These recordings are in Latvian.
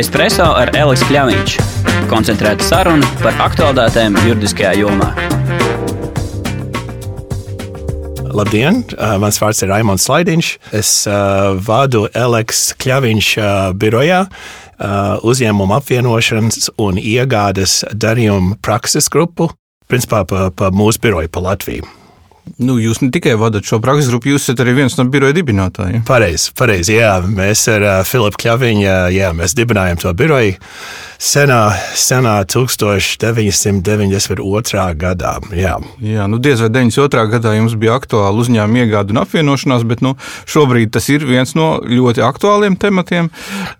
Espreso ar Elisu Kļāviņš. Koncentrēta saruna par aktuālitātēm juridiskajā jomā. Labdien! Mans vārds ir Raimons Slaidiņš. Es uh, vadu Eleks Kļaviņš uh, birojā uh, uzņēmumu apvienošanas un iegādes darījumu prakses grupu, principā pa, pa mūsu biroju pa Latviju. Nu, jūs ne tikai vadat šo prakses grupu, jūs esat arī viens no biroja dibinātājiem. Pareizi, pareizi. Jā, mēs ar uh, Filipu Kļaviņu, jā, mēs dibinājām to biroju senā, senā 1992. gadā. Jā, jā nu diez vai 92. gadā jums bija aktuāli uzņēmuma iegāde un apvienošanās, bet nu, šobrīd tas ir viens no ļoti aktuāliem tematiem.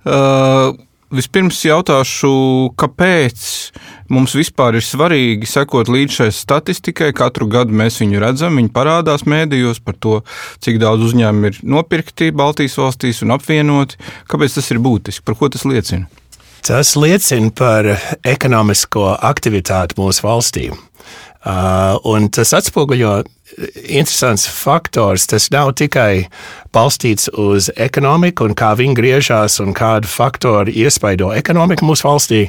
Uh, Vispirms jautāšu, kāpēc mums vispār ir svarīgi sekot līdz šai statistikai. Katru gadu mēs viņu redzam, viņi parādās mēdījos par to, cik daudz uzņēmumu ir nopirkti Baltijas valstīs un apvienoti. Kāpēc tas ir būtiski? Par ko tas liecina? Tas liecina par ekonomisko aktivitāti mūsu valstī. Uh, un tas atspoguļo interesants faktors. Tas nav tikai balstīts uz ekonomiku un kā viņi griežās un kādu faktoru iespaido ekonomiku mūsu valstī.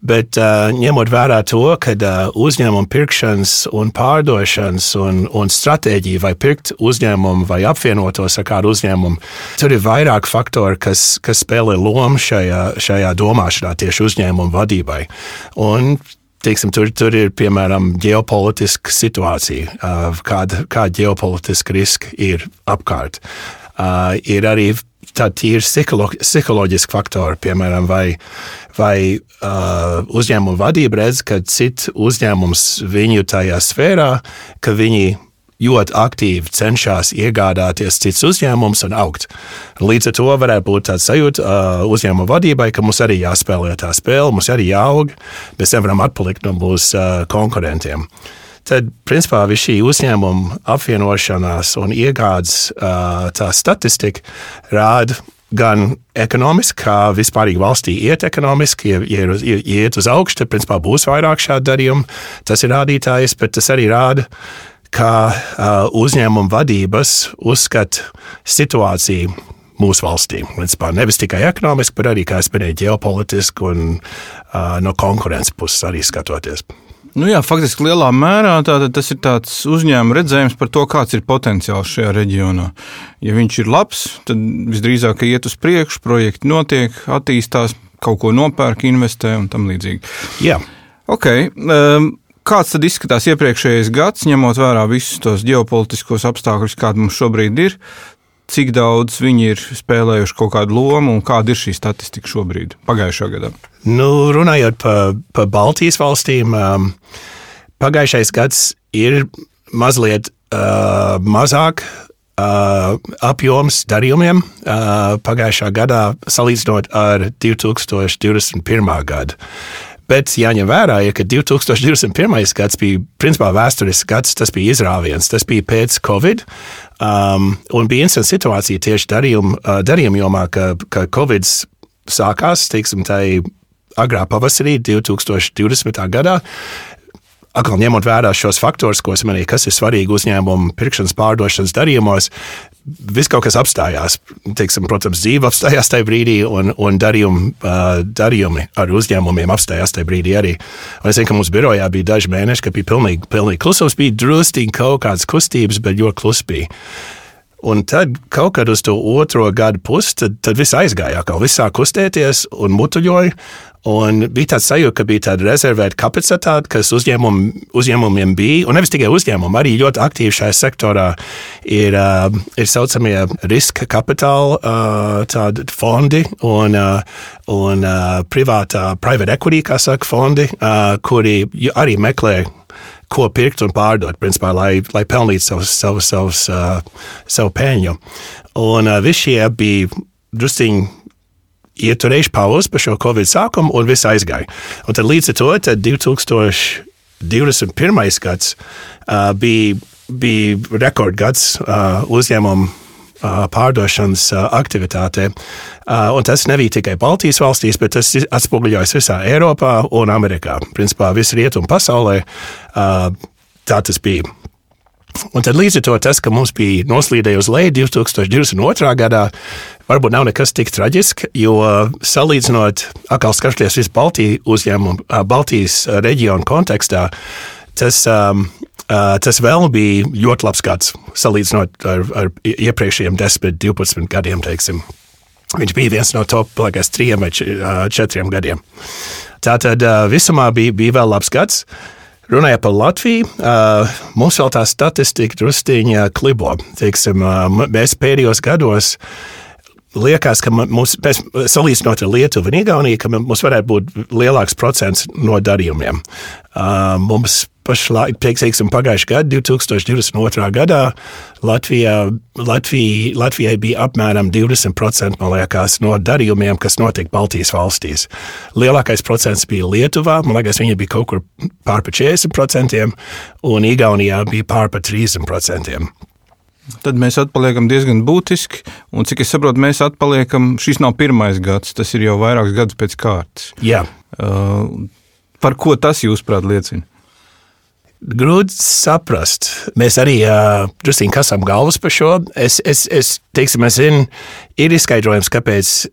Bet uh, ņemot vērā to, ka uh, uzņēmuma pirkšanas un pārdošanas un, un stratēģija vai pirkt uzņēmumu vai apvienotos ar kādu uzņēmumu, tur ir vairāk faktori, kas, kas spēlē lomu šajā, šajā domāšanā tieši uzņēmumu vadībai. Un Teiksim, tur, tur ir piemēram ģeopolitiska situācija, kāda, kāda ģeopolitiska riska ir apkārt. Uh, ir arī tādi ir psiholoģiski faktori, piemēram, vai, vai uh, uzņēmuma vadība redz, ka cits uzņēmums viņu tajā sfērā, ka viņi ļoti aktīvi cenšas iegādāties cits uzņēmums un augt. Līdz ar to varētu būt tāds sajūta uh, uzņēmuma vadībai, ka mums arī jāspēlē tā spēle, mums arī jāaug, mēs nevaram atpalikt no mūsu uh, konkurentiem. Tad, principā, šī uzņēmuma apvienošanās un iegādes tā statistika rāda gan ekonomiski, kā vispār valstī iet ekonomiski, ja, ja, ja iet uz augšu, tad principā būs vairāk šādu darījumu. Tas ir rādītājs, bet tas arī rāda, kā uh, uzņēmuma vadības uzskata situāciju mūsu valstī. Principā, nevis tikai ekonomiski, bet arī, kā es minēju, ģeopolitiski un uh, no konkurences puses arī skatoties. Nu jā, faktiski lielā mērā tas ir tāds uzņēmuma redzējums par to, kāds ir potenciāls šajā reģionā. Ja viņš ir labs, tad visdrīzāk iet uz priekšu, projekti notiek, attīstās, kaut ko nopērk, investē un tam līdzīgi. Jā. Okay, um, Kāds tad izskatās iepriekšējais gads, ņemot vērā visus tos ģeopolitiskos apstākļus, kādi mums šobrīd ir? Cik daudz viņi ir spēlējuši kaut kādu lomu un kāda ir šī statistika šobrīd, pagājušā gadā? Nu, runājot par pa Baltijas valstīm, um, pagājušais gads ir mazliet uh, mazāk Uh, apjoms darījumiem uh, pagājušā gadā salīdzinot ar 2021. gadu. Bet jāņem vērā, ja, ka 2021. gads bija principā vēsturisks gads, tas bija izrāviens, tas bija pēc Covid. Um, un bija interesanta situācija tieši darījuma, uh, darījuma jomā, ka, ka Covid sākās, teiksim, tā agrā pavasarī 2020. gadā atkal ņemot vērā šos faktorus, ko es minēju, kas ir svarīgi uzņēmumu pirkšanas, pārdošanas darījumos, viss kaut kas apstājās. Teiksim, protams, dzīve apstājās tajā brīdī, un, un darījumi, darījumi ar uzņēmumiem apstājās tajā brīdī arī. Un es zinu, ka mums birojā bija daži mēneši, kad bija pilnīgi, pilnīgi klusums, bija drusciņi kaut kādas kustības, bet ļoti klus bija. Un tad kaut kad uz to otro gadu pusi, tad, tad viss aizgāja, kā viss sāk kustēties un mutuļoja. Un bija tāds sajūta, ka bija tāda rezervēta kapacitāte, kas uzņēmum, uzņēmumiem bija, un nevis tikai uzņēmumi, arī ļoti aktīvi šajā sektorā ir, uh, ir saucamie riska kapitāla uh, fondi un, uh, un uh, privātā private equity, kā saka, fondi, uh, kuri arī meklē ko pirkt un pārdot, principā, lai, lai pelnītu savus, savus, savus, uh, savu peļņu. Un uh, visi šie bija drusciņi ieturējuši pauzi par šo Covid sākumu, un viss aizgāja. Un tad līdz ar to 2021. gads uh, bija, bija rekordgads uh, uzņēmumu pārdošanas aktivitātē. Un tas nebija tikai Baltijas valstīs, bet tas atspoguļojas visā Eiropā un Amerikā. Principā visur rietumu pasaulē tā tas bija. Un tad līdz ar to tas, ka mums bija noslīdēji uz leju 2022. gadā, varbūt nav nekas tik traģisks, jo salīdzinot, atkal skatoties visu Baltiju uzņēmumu, Baltijas reģionu kontekstā, tas, um, uh, tas vēl bija ļoti labs gads salīdzinot ar, ar iepriekšējiem 10, 12 gadiem. Teiksim. Viņš bija viens no top liekas, trim vai četriem gadiem. Tātad uh, visumā bija, bija vēl labs gads. Runājot par Latviju, mums vēl tā statistika druskuļi klibo. Teiksim, mēs pēdējos gados liekas, ka mums, salīdzinot ar Lietuvu un Igauniju, ka mums varētu būt lielāks procents no darījumiem. Uh, mums pašlaik, teiksim, pagājušajā gadā, 2022. gadā, Latvijā, Latvija, Latvijai bija apmēram 20% liekas, no darījumiem, kas notika Baltijas valstīs. Lielākais procents bija Lietuvā, man liekas, viņi bija kaut kur pār pa 40%, un Igaunijā bija pār pa 30%. Tad mēs atpaliekam diezgan būtiski, un cik es saprotu, mēs atpaliekam. Šis nav pirmais gads, tas ir jau vairākus gadus pēc kārtas. Jā. Uh, par ko tas, jūsuprāt, liecina? Grūti saprast. Mēs arī uh, druskuļi kasām galvas par šo. Es, es, es teiksim, es zinu, ir izskaidrojums, kāpēc.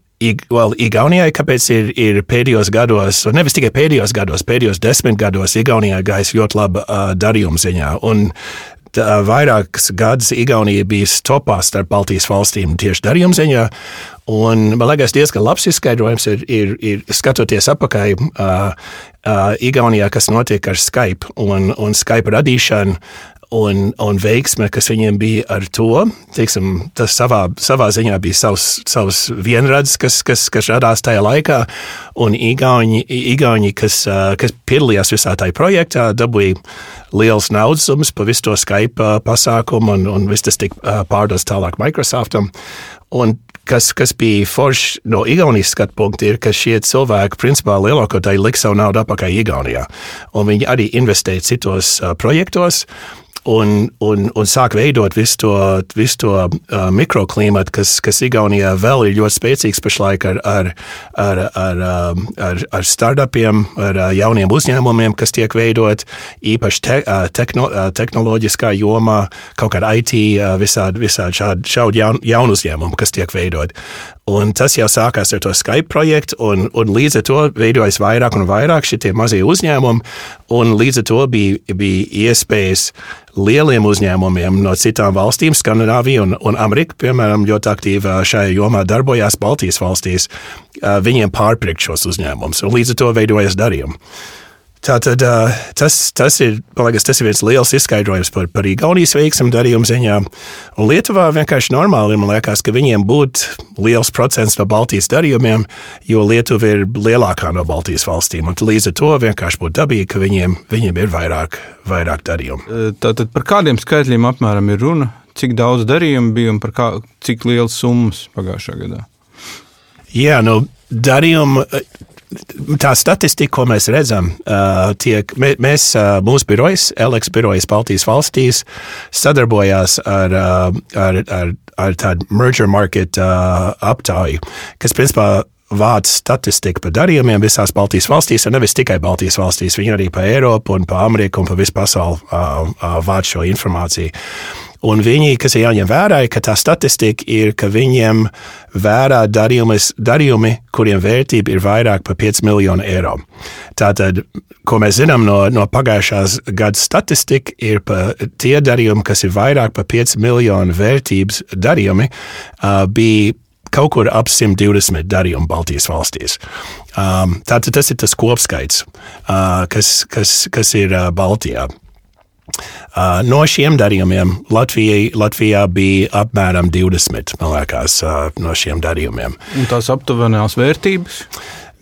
Well, Igaunijai, kāpēc ir, ir pēdējos gados, un nevis tikai pēdējos gados, pēdējos desmit gados, Igaunijai gājis ļoti labi uh, darījuma ziņā. Un vairākas gadus Igaunija bija topā starp Baltijas valstīm tieši darījuma ziņā. Un, man liekas, diezgan labs izskaidrojums ir, ir, ir skatoties atpakaļ uh, uh, Igaunijā, kas notiek ar Skype un, un Skype radīšanu. Un, un veiksme, kas viņiem bija ar to, teiksim, tas savā, savā ziņā bija savs, savs vienradzes, kas, kas, kas radās tajā laikā. Un Igauni, Igauni kas, kas piedalījās visā tajā projektā, dabūja liels naudas summas par visu to Skype pasākumu, un, un viss tas tika pārdots tālāk Microsoftam. Un kas, kas bija forši no Igaunijas skatu punkta, ir, ka šie cilvēki principā lielāko daļu liks savu naudu atpakaļ Igaunijā. Un viņi arī investēja citos uh, projektos un, un, un sāk veidot visu to, visu to uh, mikroklimatu, kas, kas Igaunijā vēl ir ļoti spēcīgs pašlaik ar, ar, ar, ar, um, ar, ar startupiem, ar uh, jauniem uzņēmumiem, kas tiek veidot, īpaši te, uh, tehno, uh, tehnoloģiskā jomā, kaut kādā IT, visādi, visādi šādi, šādi jaun, jaunu uzņēmumu, kas tiek veidot. Un tas jau sākās ar to Skype projektu, un, un līdz ar to veidojas vairāk un vairāk šie mazie uzņēmumi, līdz ar to bija, bija iespējas lieliem uzņēmumiem no citām valstīm, Skandināvija un, un Amerika, piemēram, ļoti aktīvi šajā jomā darbojās Baltijas valstīs, viņiem pārpirkt šos uzņēmumus, līdz ar to veidojas darījumi. Tātad tas, tas, ir, liekas, tas ir viens liels izskaidrojums par, par Igaunijas veiksmu darījumu ziņā. Un Lietuvā vienkārši normāli man liekas, ka viņiem būtu liels procents no Baltijas darījumiem, jo Lietuva ir lielākā no Baltijas valstīm. Līdz ar to vienkārši būtu dabīgi, ka viņiem, viņiem ir vairāk, vairāk darījumu. Tātad par kādiem skaitļiem apmēram ir runa? Cik daudz darījumu bija un par kā, cik liels summas pagājušā gadā? Jā, nu, darījumu tā statistika, ko mēs redzam, tiek, mēs, mūsu birojas, Eleks birojas Baltijas valstīs, sadarbojās ar, ar, ar, ar tādu merger market aptauju, kas principā vāc statistiku par darījumiem visās Baltijas valstīs, un nevis tikai Baltijas valstīs, viņi arī pa Eiropu un pa Ameriku un pa visu pasauli vāc šo informāciju. Un viņi, kas ir jāņem vērā, ka tā statistika ir, ka viņiem vērā darījumis, darījumi, kuriem vērtība ir vairāk par 5 miljonu eiro. Tātad, ko mēs zinām no, no pagājušās gada statistika, ir tie darījumi, kas ir vairāk par 5 miljonu vērtības darījumi, uh, bija kaut kur ap 120 darījumu Baltijas valstīs. Um, tātad tas ir tas kopskaits, uh, kas, kas, kas ir uh, Baltijā. Uh, no šiem darījumiem Latvijai, Latvijā bija apmēram 20 liekas, uh, no šiem darījumiem. Un tās aptuvenās vērtības?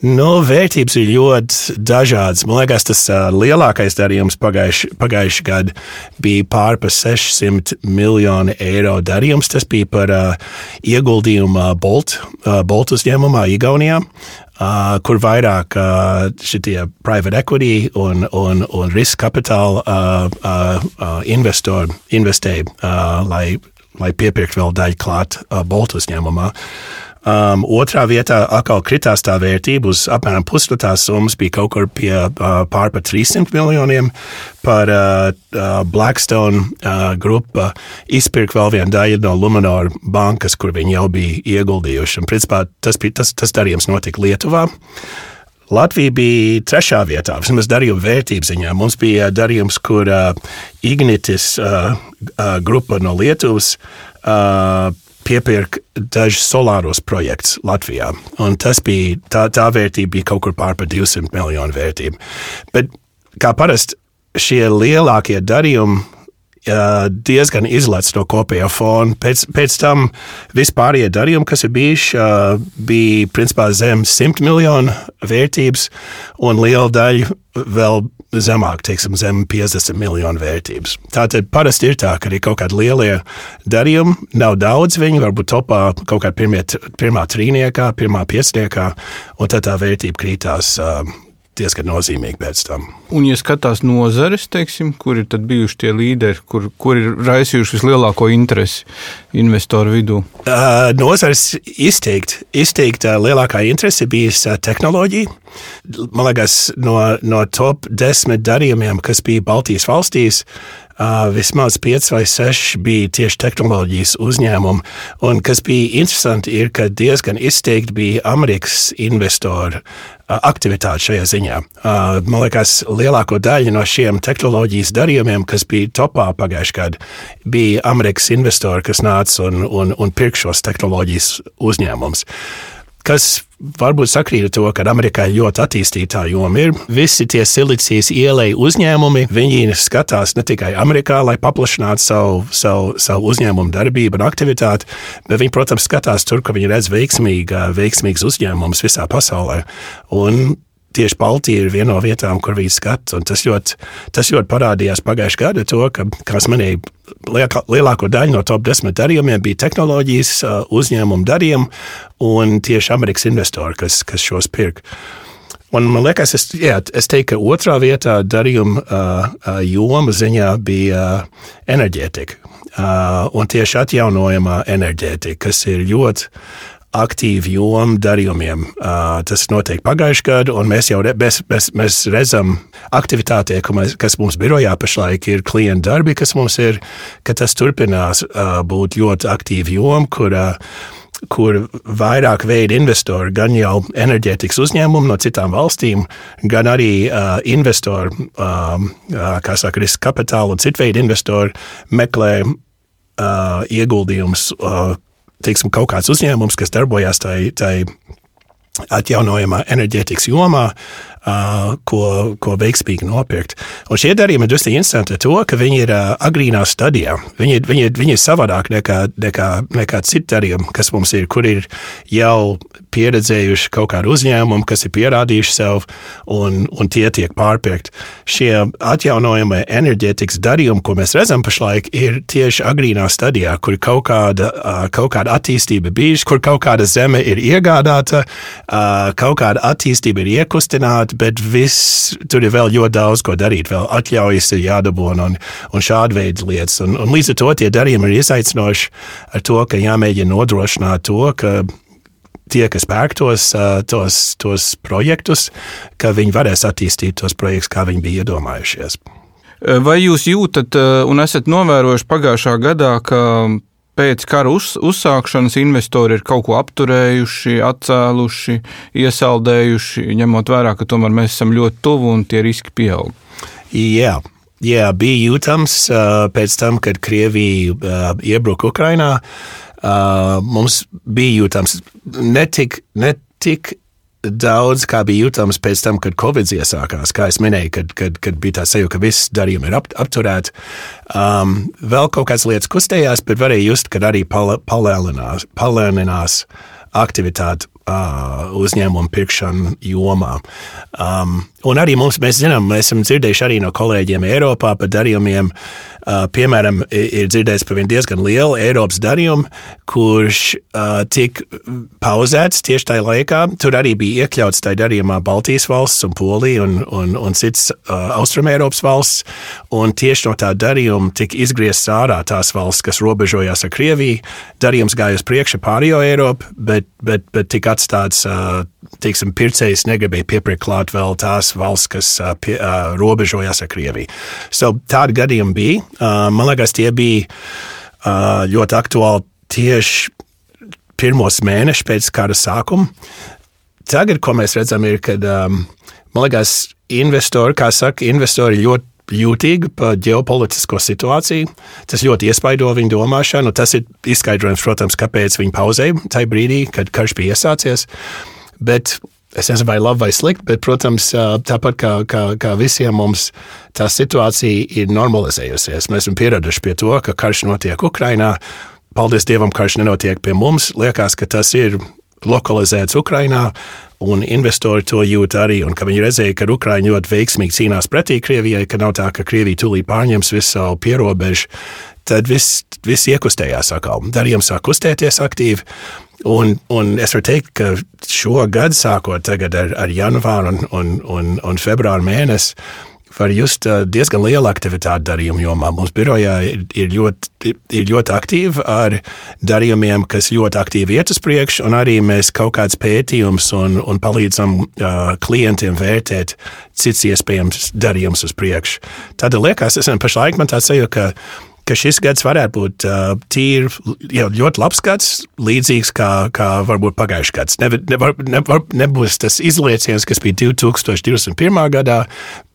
Nu, vērtības ir ļoti dažādas. Man liekas, tas uh, lielākais darījums pagājušajā pagājuši gadā bija pārpa 600 miljoni eiro darījums. Tas bija par uh, ieguldījumu Bolt, uh, Bolt uzņēmumā Igaunijā. Uh, kur vairāk uh, šitie private equity un, un, un riska kapitāla uh, uh, uh, investori investē, uh, lai, lai piepirktu vēl daļu klāt uh, Boltu uzņēmumā. Um, otrā vietā atkal kritās tā vērtība uz apmēram pusi no tās summas, bija kaut kur pie uh, pārpa 300 miljoniem. Par uh, uh, Blackstone uh, grupa izpirka vēl vienu daļu no Luminor bankas, kur viņi jau bija ieguldījuši. Un, principā, tas, bija, tas, tas darījums notika Lietuvā. Latvija bija trešā vietā, vismaz darījuma vērtības ziņā. Mums bija darījums, kur uh, Ignitis uh, uh, grupa no Lietuvas uh, piepirka dažus solāros projektus Latvijā. Tas bija, tā, tā vērtība bija kaut kur pār par 200 miljonu vērtību. Bet kā parasti šie lielākie darījumi diezgan izlaists no kopējā fona. Pēc, pēc tam vispārējie darījumi, kas ir bijuši, bija principā zem 100 miljonu vērtības, un liela daļa vēl zemāk, teiksim, zem 50 miljonu vērtības. Tātad parasti ir tā, ka arī kaut kādi lielie darījumi, nav daudz viņi, varbūt topā kaut kādā pirmie, pirmā trīniekā, pirmā piecniekā, un tad tā vērtība krītās diezgan nozīmīgi pēc tam. Un, ja skatās nozares, teiksim, kur ir bijuši tie līderi, kur, kur ir raisījuši vislielāko interesi investoru vidū? Uh, nozares izteikti, izteikti uh, lielākā interese bijusi uh, tehnoloģija. Man liekas, no, no top desmit darījumiem, kas bija Baltijas valstīs, Uh, vismaz 5 vai 6 bija tieši tehnoloģijas uzņēmumi. Un kas bija interesanti, ir, ka diezgan izteikti bija Amerikas investoru uh, aktivitāte šajā ziņā. Uh, man liekas, lielāko daļu no šiem tehnoloģijas darījumiem, kas bija topā pagājušajā gadā, bija Amerikas investori, kas nāca un, un, un pirka šos tehnoloģijas uzņēmumus kas varbūt sakrīt ar to, ka Amerikā ļoti attīstītā joma ir. Visi tie silicijas ielēja uzņēmumi, viņi skatās ne tikai Amerikā, lai paplašinātu savu, savu, savu uzņēmumu darbību un aktivitāti, bet viņi, protams, skatās tur, ka viņi redz veiksmīga, veiksmīgas uzņēmumus visā pasaulē. Un tieši Baltija ir viena no vietām, kur viņi skata. Tas ļoti, tas ļoti parādījās pagājušajā gadā, to, ka, kā es minēju, lielāko daļu no top 10 darījumiem bija tehnoloģijas uzņēmumu darījumi un tieši Amerikas investori, kas, kas šos pirka. Un man liekas, es, jā, es teiktu, ka otrā vietā darījuma uh, joma ziņā bija uh, enerģētika. Uh, un tieši atjaunojamā enerģētika, kas ir ļoti aktīva joma darījumiem. Uh, tas notiek pagājušajā gadā, un mēs jau re, mēs, mēs, mēs redzam aktivitātē, kas mums birojā pašlaik ir klienta darbi, kas mums ir, ka tas turpinās uh, būt ļoti aktīva joma, kur uh, kur vairāk veidu investori, gan jau enerģētikas uzņēmumi no citām valstīm, gan arī uh, investori, um, uh, kā saka, riska kapitāla un citu veidu investori meklē uh, ieguldījumus uh, teiksim, kaut kāds uzņēmums, kas darbojās tajā atjaunojamā enerģētikas jomā, uh, ko, ko veiksmīgi nopirkt. Un šie darījumi ir ļoti interesanti ar to, ka viņi ir uh, agrīnā stadijā. Viņi, viņi, viņi ir savādāk nekā, nekā, nekā citi darījumi, kas mums ir, kur ir jau pieredzējuši kaut kādu uzņēmumu, kas ir pierādījuši sev, un, un tie tiek pārpirkti. Šie atjaunojamie enerģētikas darījumi, ko mēs redzam pašlaik, ir tieši agrīnā stadijā, kur kaut kāda, uh, kaut kāda attīstība bijusi, kur kaut kāda zeme ir iegādāta, uh, kaut kāda attīstība ir iekustināta, bet viss, tur ir vēl ļoti daudz ko darīt. Vēl atļaujas ir jādabūna un, un šāda veida lietas. Un, un līdz ar to tie darījumi ir izaicinoši ar to, ka jāmēģina nodrošināt to, ka tie, kas pērk tos, tos, tos projektus, ka viņi varēs attīstīt tos projektus, kā viņi bija iedomājušies. Vai jūs jūtat un esat novērojuši pagājušā gadā, ka pēc kara uz, uzsākšanas investori ir kaut ko apturējuši, atcēluši, iesaldējuši, ņemot vērā, ka tomēr mēs esam ļoti tuvu un tie riski pieaug. Jā. Jā, bija jūtams uh, pēc tam, kad Krievija uh, iebruka Ukrajinā. Uh, mums bija jūtams ne tik, ne tik daudz, kā bija jūtams pēc tam, kad Covid iesākās. Kā jau minēju, kad, kad, kad bija tā sajūta, ka viss darījumi ir ap, apturēti. Um, vēl kaut kādas lietas kustējās, bet varēja just, ka arī palēninās, palēninās aktivitāte uh, uzņēmumu pirkšanu jomā. Um, un arī mums, mēs zinām, mēs esam dzirdējuši arī no kolēģiem Eiropā par darījumiem. Uh, piemēram, ir dzirdēts par vienu diezgan lielu Eiropas darījumu, kurš uh, tika pauzēts tieši tajā laikā. Tur arī bija iekļauts tajā darījumā Baltijas valsts un Polija un, un, un citas uh, Austrumēropas valsts. Un tieši no tā darījuma tika izgriezts ārā tās valsts, kas robežojās ar Krieviju. Darījums gāja uz priekšu pārējo Eiropu, bet, bet, bet tika atstāts, teiksim, pircējs negribēja piepirkt klāt vēl tās valsts, kas pie, robežojas ar Krieviju. So, tādi gadījumi bija. Man liekas, tie bija ļoti aktuāli tieši pirmos mēnešus pēc kara sākuma. Tagad, ko mēs redzam, ir, ka, man liekas, investori, kā saka, investori ļoti jūtīgi par ģeopolitisko situāciju. Tas ļoti iespaido viņu domāšanu. Tas ir izskaidrojums, protams, kāpēc viņi pauzēja tajā brīdī, kad karš bija iesācies. Bet es nezinu, vai labi vai slikti, bet, protams, tāpat kā, kā, kā visiem mums, tā situācija ir normalizējusies. Mēs esam pieraduši pie to, ka karš notiek Ukrajinā. Paldies Dievam, karš nenotiek pie mums. Liekas, ka tas ir lokalizēts Ukrajinā, un investori to jūt arī. Un, viņi redzēja, ka Ukraiņi ļoti veiksmīgi cīnās pretī Krievijai, ka nav tā, ka Krievija tūlīt pārņems visu savu pierobežu. Tad viss, viss iekustējās atkal. Darījums sāk kustēties aktīvi. Un, un es varu teikt, ka šogad, sākot ar, ar janvāru un, un, un, un februāru mēnesi, var just diezgan liela aktivitāte darījumu jomā. Mums birojā ir, ir, ļoti, ir ļoti aktīvi ar darījumiem, kas ļoti aktīvi iet uz priekšu, un arī mēs kaut kāds pētījums un, un palīdzam uh, klientiem vērtēt cits iespējams darījums uz priekšu. Tad liekas, es pašlaik man tāds sajūta, ka ka šis gads varētu būt uh, tīri, jau ļoti labs gads, līdzīgs kā, kā varbūt pagājušais gads. Ne, nevar, nevar, nebūs tas izlieciens, kas bija 2021. gadā,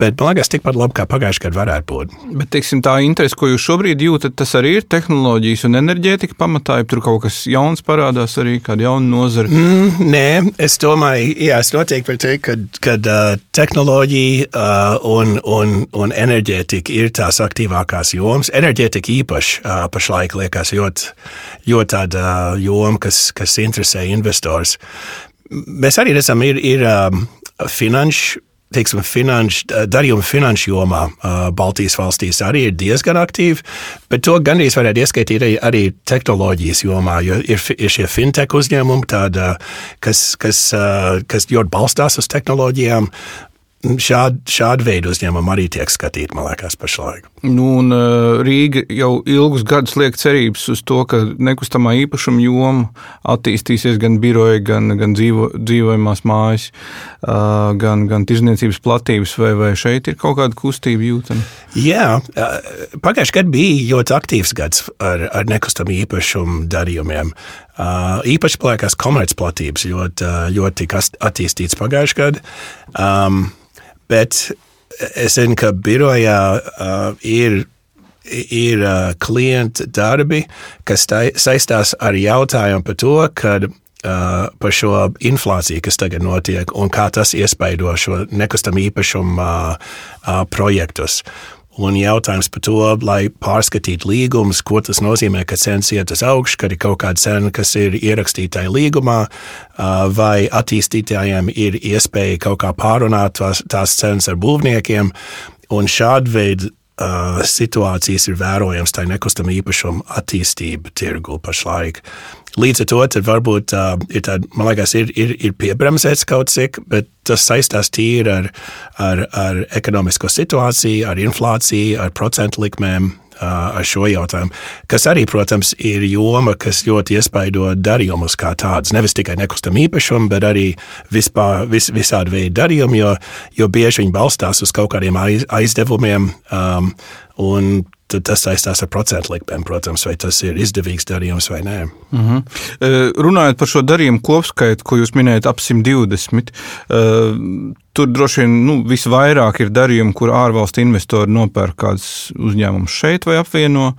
bet man liekas, tikpat labi kā pagājušajā gadā varētu būt. Bet teiksim, tā interese, ko jūs šobrīd jūtat, tas arī ir tehnoloģijas un enerģētika pamatā, ja tur kaut kas jauns parādās, arī kāda jauna nozara. Mm, nē, es domāju, jā, es noteikti varu teikt, ka kad, uh, tehnoloģija uh, un, un, un enerģētika ir tās aktīvākās jomas. Enerģētika tik īpaši uh, pašlaik liekas ļoti tāda joma, kas, kas interesē investors. Mēs arī redzam, ir, ir finanšu teiksim, finanš, darījuma finanšu jomā Baltijas valstīs arī ir diezgan aktīvi, bet to gandrīz varētu ieskaitīt arī, arī tehnoloģijas jomā, jo ir, ir šie fintech uzņēmumi, tāda, kas, kas, kas ļoti balstās uz tehnoloģijām, Šādi, šādi veidi uzņēmumi arī tiek skatīti, man liekas, pašlaik. Nu, un, uh, Rīga jau ilgus gadus liek cerības uz to, ka nekustamā īpašuma joma attīstīsies gan biroja, gan, gan dzīvo, dzīvojamās mājas, uh, gan, gan tirzniecības platības, vai, vai šeit ir kaut kāda kustība jūtama? Jā, pagājušajā gadā bija ļoti aktīvs gads ar, ar nekustamu īpašumu darījumiem. Uh, īpaši plēkās komercplatības ļoti, ļoti attīstīts pagājušajā gadā. Um, Bet es zinu, ka birojā uh, ir ir uh, klienta darbi, kas tai, saistās ar jautājumu par to, kad, uh, par šo inflāciju, kas tagad notiek, un kā tas iespaido šo nekustamā īpašuma uh, uh, projektus. Un jautājums par to, lai pārskatītu līgumus, ko tas nozīmē, ka cenas iet uz augšu, kad ir kaut kāda cena, kas ir ierakstīta līgumā, vai attīstītājiem ir iespēja kaut kā pārunāt tās, tās cenas ar būvniekiem. Un šāda veida uh, situācijas ir vērojams tā nekustamā īpašuma attīstība tirgu pašlaik. Līdz ar to varbūt uh, ir tāda, man liekas, ir, ir, ir piebremzēts kaut cik, bet tas saistās tīri ar, ar, ar ekonomisko situāciju, ar inflāciju, ar procentu likmēm, ar šo jautājumu. Kas arī, protams, ir joma, kas ļoti iespaido darījumus kā tādus. Nevis tikai nekustamā īpašumu, bet arī vispār, vis, visādi veidi darījumi, jo, jo bieži viņi balstās uz kaut kādiem aiz, aizdevumiem. Um, un tad tas saistās ar procentu likmēm, protams, vai tas ir izdevīgs darījums vai nē. Uh mhm. -huh. Runājot par šo darījumu kopskaitu, ko jūs minējat, ap 120, tur droši vien nu, visvairāk ir darījumi, kur ārvalstu investori nopērk kādus uzņēmumus šeit vai apvieno.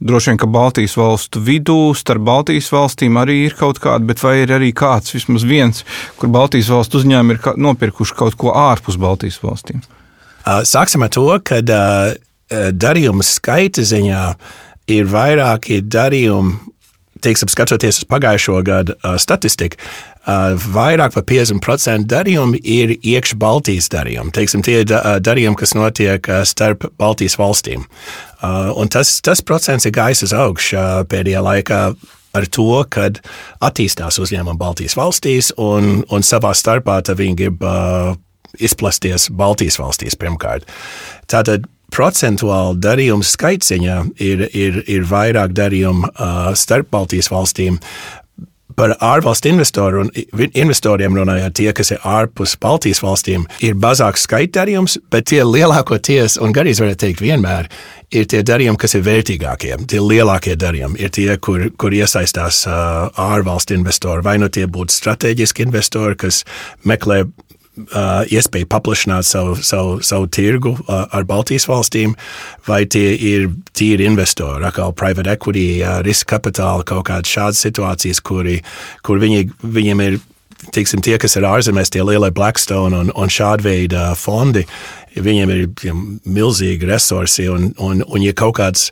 Droši vien, ka Baltijas valstu vidū starp Baltijas valstīm arī ir kaut kāda, bet vai ir arī kāds, vismaz viens, kur Baltijas valstu uzņēmumi ir nopirkuši kaut ko ārpus Baltijas valstīm? Sāksim ar to, ka darījumu skaita ziņā ir vairāki darījumi teiksim, skatoties uz pagājušo gadu uh, statistiku, uh, vairāk par 50% darījumu ir iekšā Baltijas darījumi. Teiksim, tie ir uh, darījumi, kas notiek uh, starp Baltijas valstīm. Uh, tas, tas procents ir gājis uz augšu uh, pēdējā laikā ar to, ka attīstās uzņēmumi Baltijas valstīs un, un savā starpā viņi grib uh, izplasties Baltijas valstīs pirmkārt. Tātad procentuāli darījumu skaitziņā ir, ir, ir vairāk darījumu uh, starp Baltijas valstīm. Par ārvalstu investoru un investoriem runājot, tie, kas ir ārpus Baltijas valstīm, ir mazāks skaits darījums, bet tie lielākoties, un garīgi varētu teikt, vienmēr ir tie darījumi, kas ir vērtīgākie, tie lielākie darījumi, ir tie, kur, kur iesaistās uh, ārvalstu investori. Vai nu tie būtu strateģiski investori, kas meklē Uh, iespēju paplašināt savu, savu, savu tirgu uh, ar Baltijas valstīm, vai tie ir tīri investori, atkal private equity, uh, riska kapitāla, kaut kādas šādas situācijas, kuri, kur viņi, viņiem ir teiksim, tie, kas ir ārzemēs, tie lielie Blackstone un, un šāda veida fondi, viņiem ir ja, milzīgi resursi, un, un, un ja kaut kāds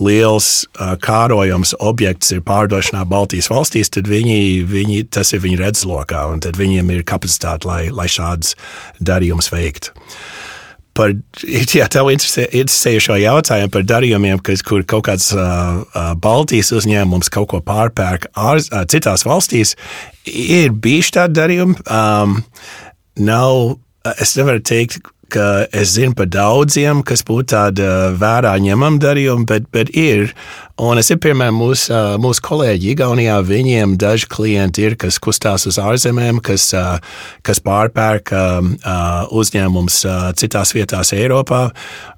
liels kārojams objekts ir pārdošanā Baltijas valstīs, tad viņi, viņi, tas ir viņu redzlokā, un tad viņiem ir kapacitāte, lai, lai šādas darījumus veiktu par jā, tev interesē, interesējušo jautājumu par darījumiem, kas, kur kaut kāds uh, Baltijas uzņēmums kaut ko pārpērk ār, uh, citās valstīs. Ir bijuši tādi darījumi. Um, nav, es nevaru teikt, ka es zinu par daudziem, kas būtu tādi vērā ņemami darījumi, bet, bet ir. Un es ir piemēram mūsu, mūsu kolēģi Igaunijā, viņiem daži klienti ir, kas kustās uz ārzemēm, kas, kas pārpērk uzņēmums citās vietās Eiropā.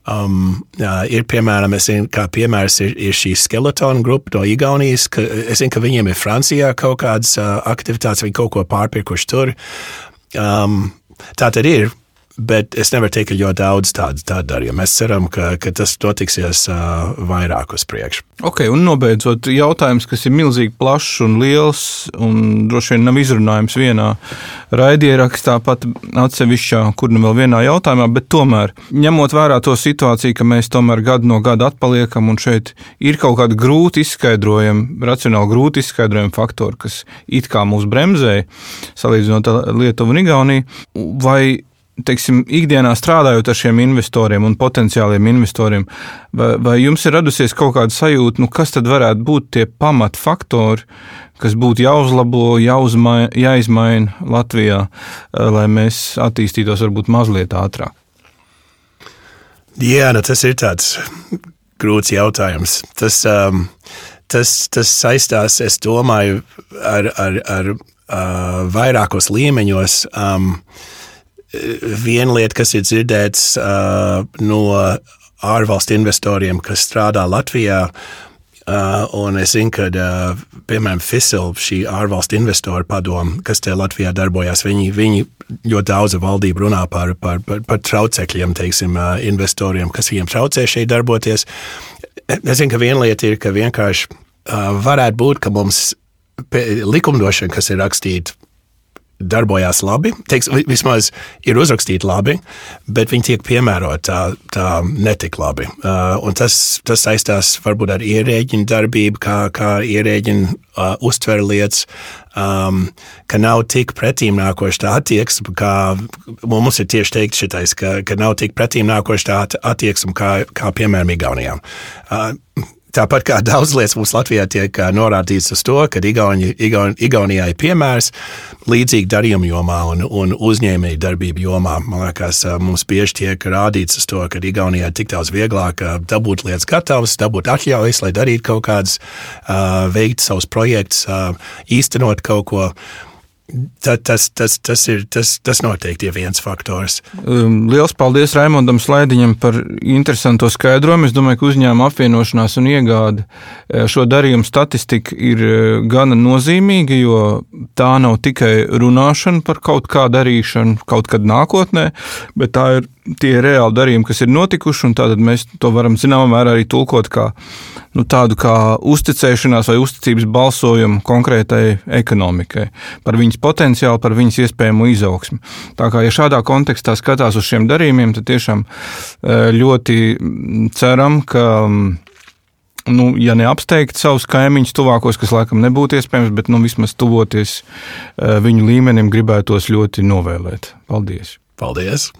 Um, ir piemēram, es zinu, kā piemērs ir, ir šī skeletona grupa no Igaunijas, ka es zinu, ka viņiem ir Francijā kaut kādas aktivitātes, viņi kaut ko pārpirkuši tur. Um, tā tad ir Bet es nevaru teikt, ka ļoti daudz tādu, tādu darījumu. Mēs ceram, ka, ka tas notiksies uh, vairāk uz priekšu. Ok, un nobeidzot, jautājums, kas ir milzīgi plašs un liels, un droši vien nav izrunājams vienā raidierakstā, pat atsevišķā, kur nu vēl vienā jautājumā, bet tomēr, ņemot vērā to situāciju, ka mēs tomēr gadu no gada atpaliekam, un šeit ir kaut kādi grūti izskaidrojami, racionāli grūti izskaidrojami faktori, kas it kā mūs bremzē, salīdzinot Lietuvu un Igauniju, vai teiksim, ikdienā strādājot ar šiem investoriem un potenciāliem investoriem, vai, vai jums ir radusies kaut kāda sajūta, nu, kas tad varētu būt tie pamatfaktori, kas būtu jāuzlabo, jāuzmaina, jāizmaina Latvijā, eh, lai mēs attīstītos varbūt mazliet ātrāk? Jā, nu, tas ir tāds grūts jautājums. Tas, um, tas, tas saistās, es domāju, ar, ar, ar uh, vairākos līmeņos. Um, uh, viena lieta, kas ir dzirdēts uh, no ārvalstu investoriem, kas strādā Latvijā, uh, un es zinu, ka, uh, piemēram, FISIL, šī ārvalstu investoru padoma, kas te Latvijā darbojās, viņi, viņi ļoti daudz valdību runā par, par, par, par traucekļiem, teiksim, uh, investoriem, kas viņiem traucē šeit darboties. Es zinu, ka viena lieta ir, ka vienkārši uh, varētu būt, ka mums likumdošana, kas ir rakstīta darbojās labi, teiks, vismaz ir uzrakstīti labi, bet viņi tiek piemēroti tā, tā netik labi. Uh, tas, tas saistās varbūt ar ierēģiņu darbību, kā, kā ierēģiņu uh, uztver lietas, um, ka nav tik pretīm nākoša tā attieksme, kā mums ir tieši teikt šitais, ka, ka nav tik pretīm nākoša tā attieksme, kā, kā piemēram Igaunijā. Uh, Tāpat kā daudz lietas mums Latvijā tiek norādīts uz to, ka Igauni, Igaun, Igaunijā ir piemērs līdzīgi darījuma jomā un, un uzņēmēju darbību jomā. Man liekas, mums bieži tiek rādīts uz to, ka Igaunijā ir tik daudz vieglāk dabūt lietas gatavas, dabūt atļaujas, lai darītu kaut kādas, veikt savus projektus, īstenot kaut ko. Tas, tas, tas, tas, ir, tas, tas noteikti ir viens faktors. Um, Lielas paldies Raimondam Slaidiņam par interesantu skaidrojumu. Es domāju, ka uzņēmuma apvienošanās un iegāde eh, šo darījumu statistika ir eh, gana nozīmīga, jo tā nav tikai runāšana par kaut kā darīšanu kaut kad nākotnē, bet tā ir tie reāli darījumi, kas ir notikuši, un tātad mēs to varam zināmā mērā arī tulkot kā nu, tādu kā uzticēšanās vai uzticības balsojumu konkrētai ekonomikai, par viņas potenciālu, par viņas iespējamo izaugsmu. Tā kā ja šādā kontekstā skatās uz šiem darījumiem, tad tiešām e, ļoti ceram, ka nu, ja neapsteigt savus kaimiņus tuvākos, kas laikam nebūtu iespējams, bet nu, vismaz tuvoties e, viņu līmenim, gribētos ļoti novēlēt. Paldies! Paldies!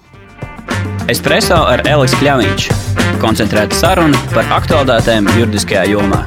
Espreso ar Elisu Kļāviņš - koncentrēta saruna par aktuālitātēm juridiskajā jomā.